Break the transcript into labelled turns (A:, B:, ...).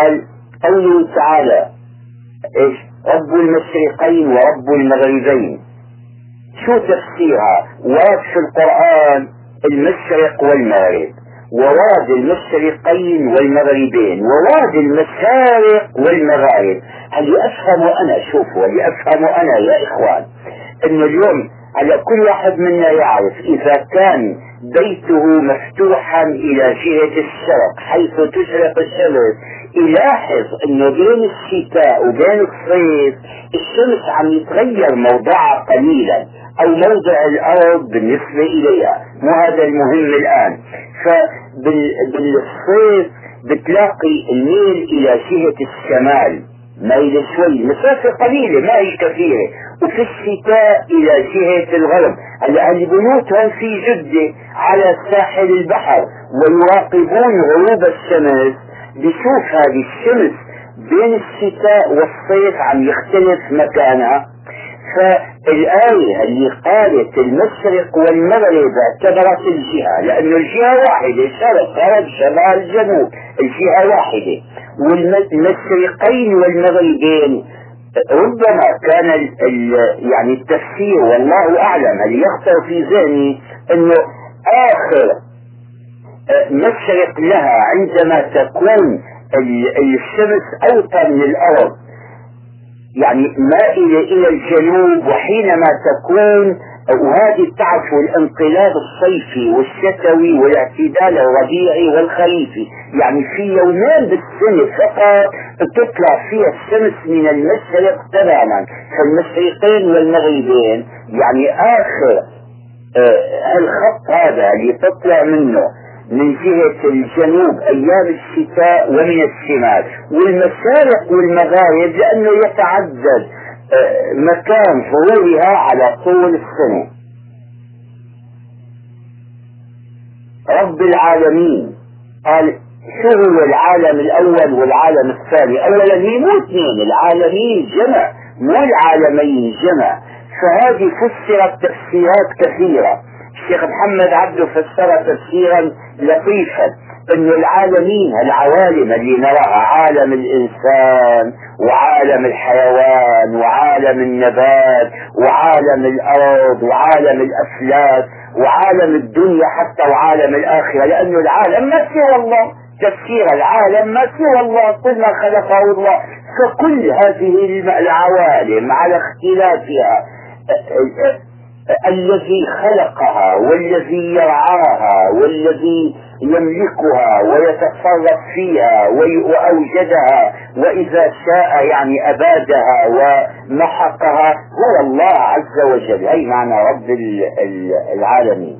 A: قال قوله تعالى إيش؟ رب المشرقين ورب المغربين. شو تفسيرها؟ ورد في القرآن المشرق والمغرب وراد المشرقين والمغربين وراد المشارق والمغارب. هل أفهم أنا؟ شوفوا هل أفهم أنا يا إخوان؟ أن اليوم على كل واحد منا يعرف إذا كان بيته مفتوحا إلى جهة الشرق حيث تشرق الشمس. يلاحظ انه بين الشتاء وبين الصيف الشمس عم يتغير موضعها قليلا أو موضع الأرض بالنسبة إليها. مو هذا المهم الآن. فبالصيف بتلاقي الميل إلى جهة الشمال. ميل شوي مسافة قليلة ما هي كثيرة. وفي الشتاء إلى جهة الغرب. هلا البيوت هون في جدة على ساحل البحر ويراقبون غروب الشمس. بشوف هذه الشمس بين الشتاء والصيف عم يختلف مكانها. فالآية اللي قالت المشرق والمغرب اعتبرت الجهة لأنه الجهة واحدة شرق غرب شمال جنوب الجهة واحدة. والمشرقين والمغربين ربما كان يعني التفسير والله أعلم اللي يخطر في ذهني أنه آخر مشرق لها عندما تكون الشمس أوطى من الأرض. يعني مائلة إلى الجنوب وحينما تكون وهذه تعرفوا الانقلاب الصيفي والشتوي والاعتدال الربيعي والخريفي يعني في يومين بالسنة فقط تطلع فيها الشمس من المشرق تماما فالمشرقين والمغربين. يعني آخر آه الخط هذا اللي تطلع منه من جهة الجنوب أيام الشتاء ومن الشمال. والمشارق والمغارب لأنه يتعدد. مكان ظهورها على طول السنة. رب العالمين قال هو العالم الأول والعالم الثاني. أولا هي مو اثنين العالمين جمع. مو العالمين جمع؟ فهذه فسرت تفسيرات كثيرة. الشيخ محمد عبده فسرها تفسيرا لطيفا. إن العالمين العوالم اللي نراها عالم الإنسان وعالم الحيوان وعالم النبات وعالم الأرض وعالم الأفلاك وعالم الدنيا حتى وعالم الآخرة لأنه العالم ما سوى الله. تفسير العالم ما سوى الله كل ما خلقه الله. فكل هذه العوالم على اختلافها. الذي خلقها والذي يرعاها والذي يملكها ويتصرف فيها وأوجدها وإذا شاء يعني أبادها ومحقها هو الله عز وجل. أي معنى رب العالمين.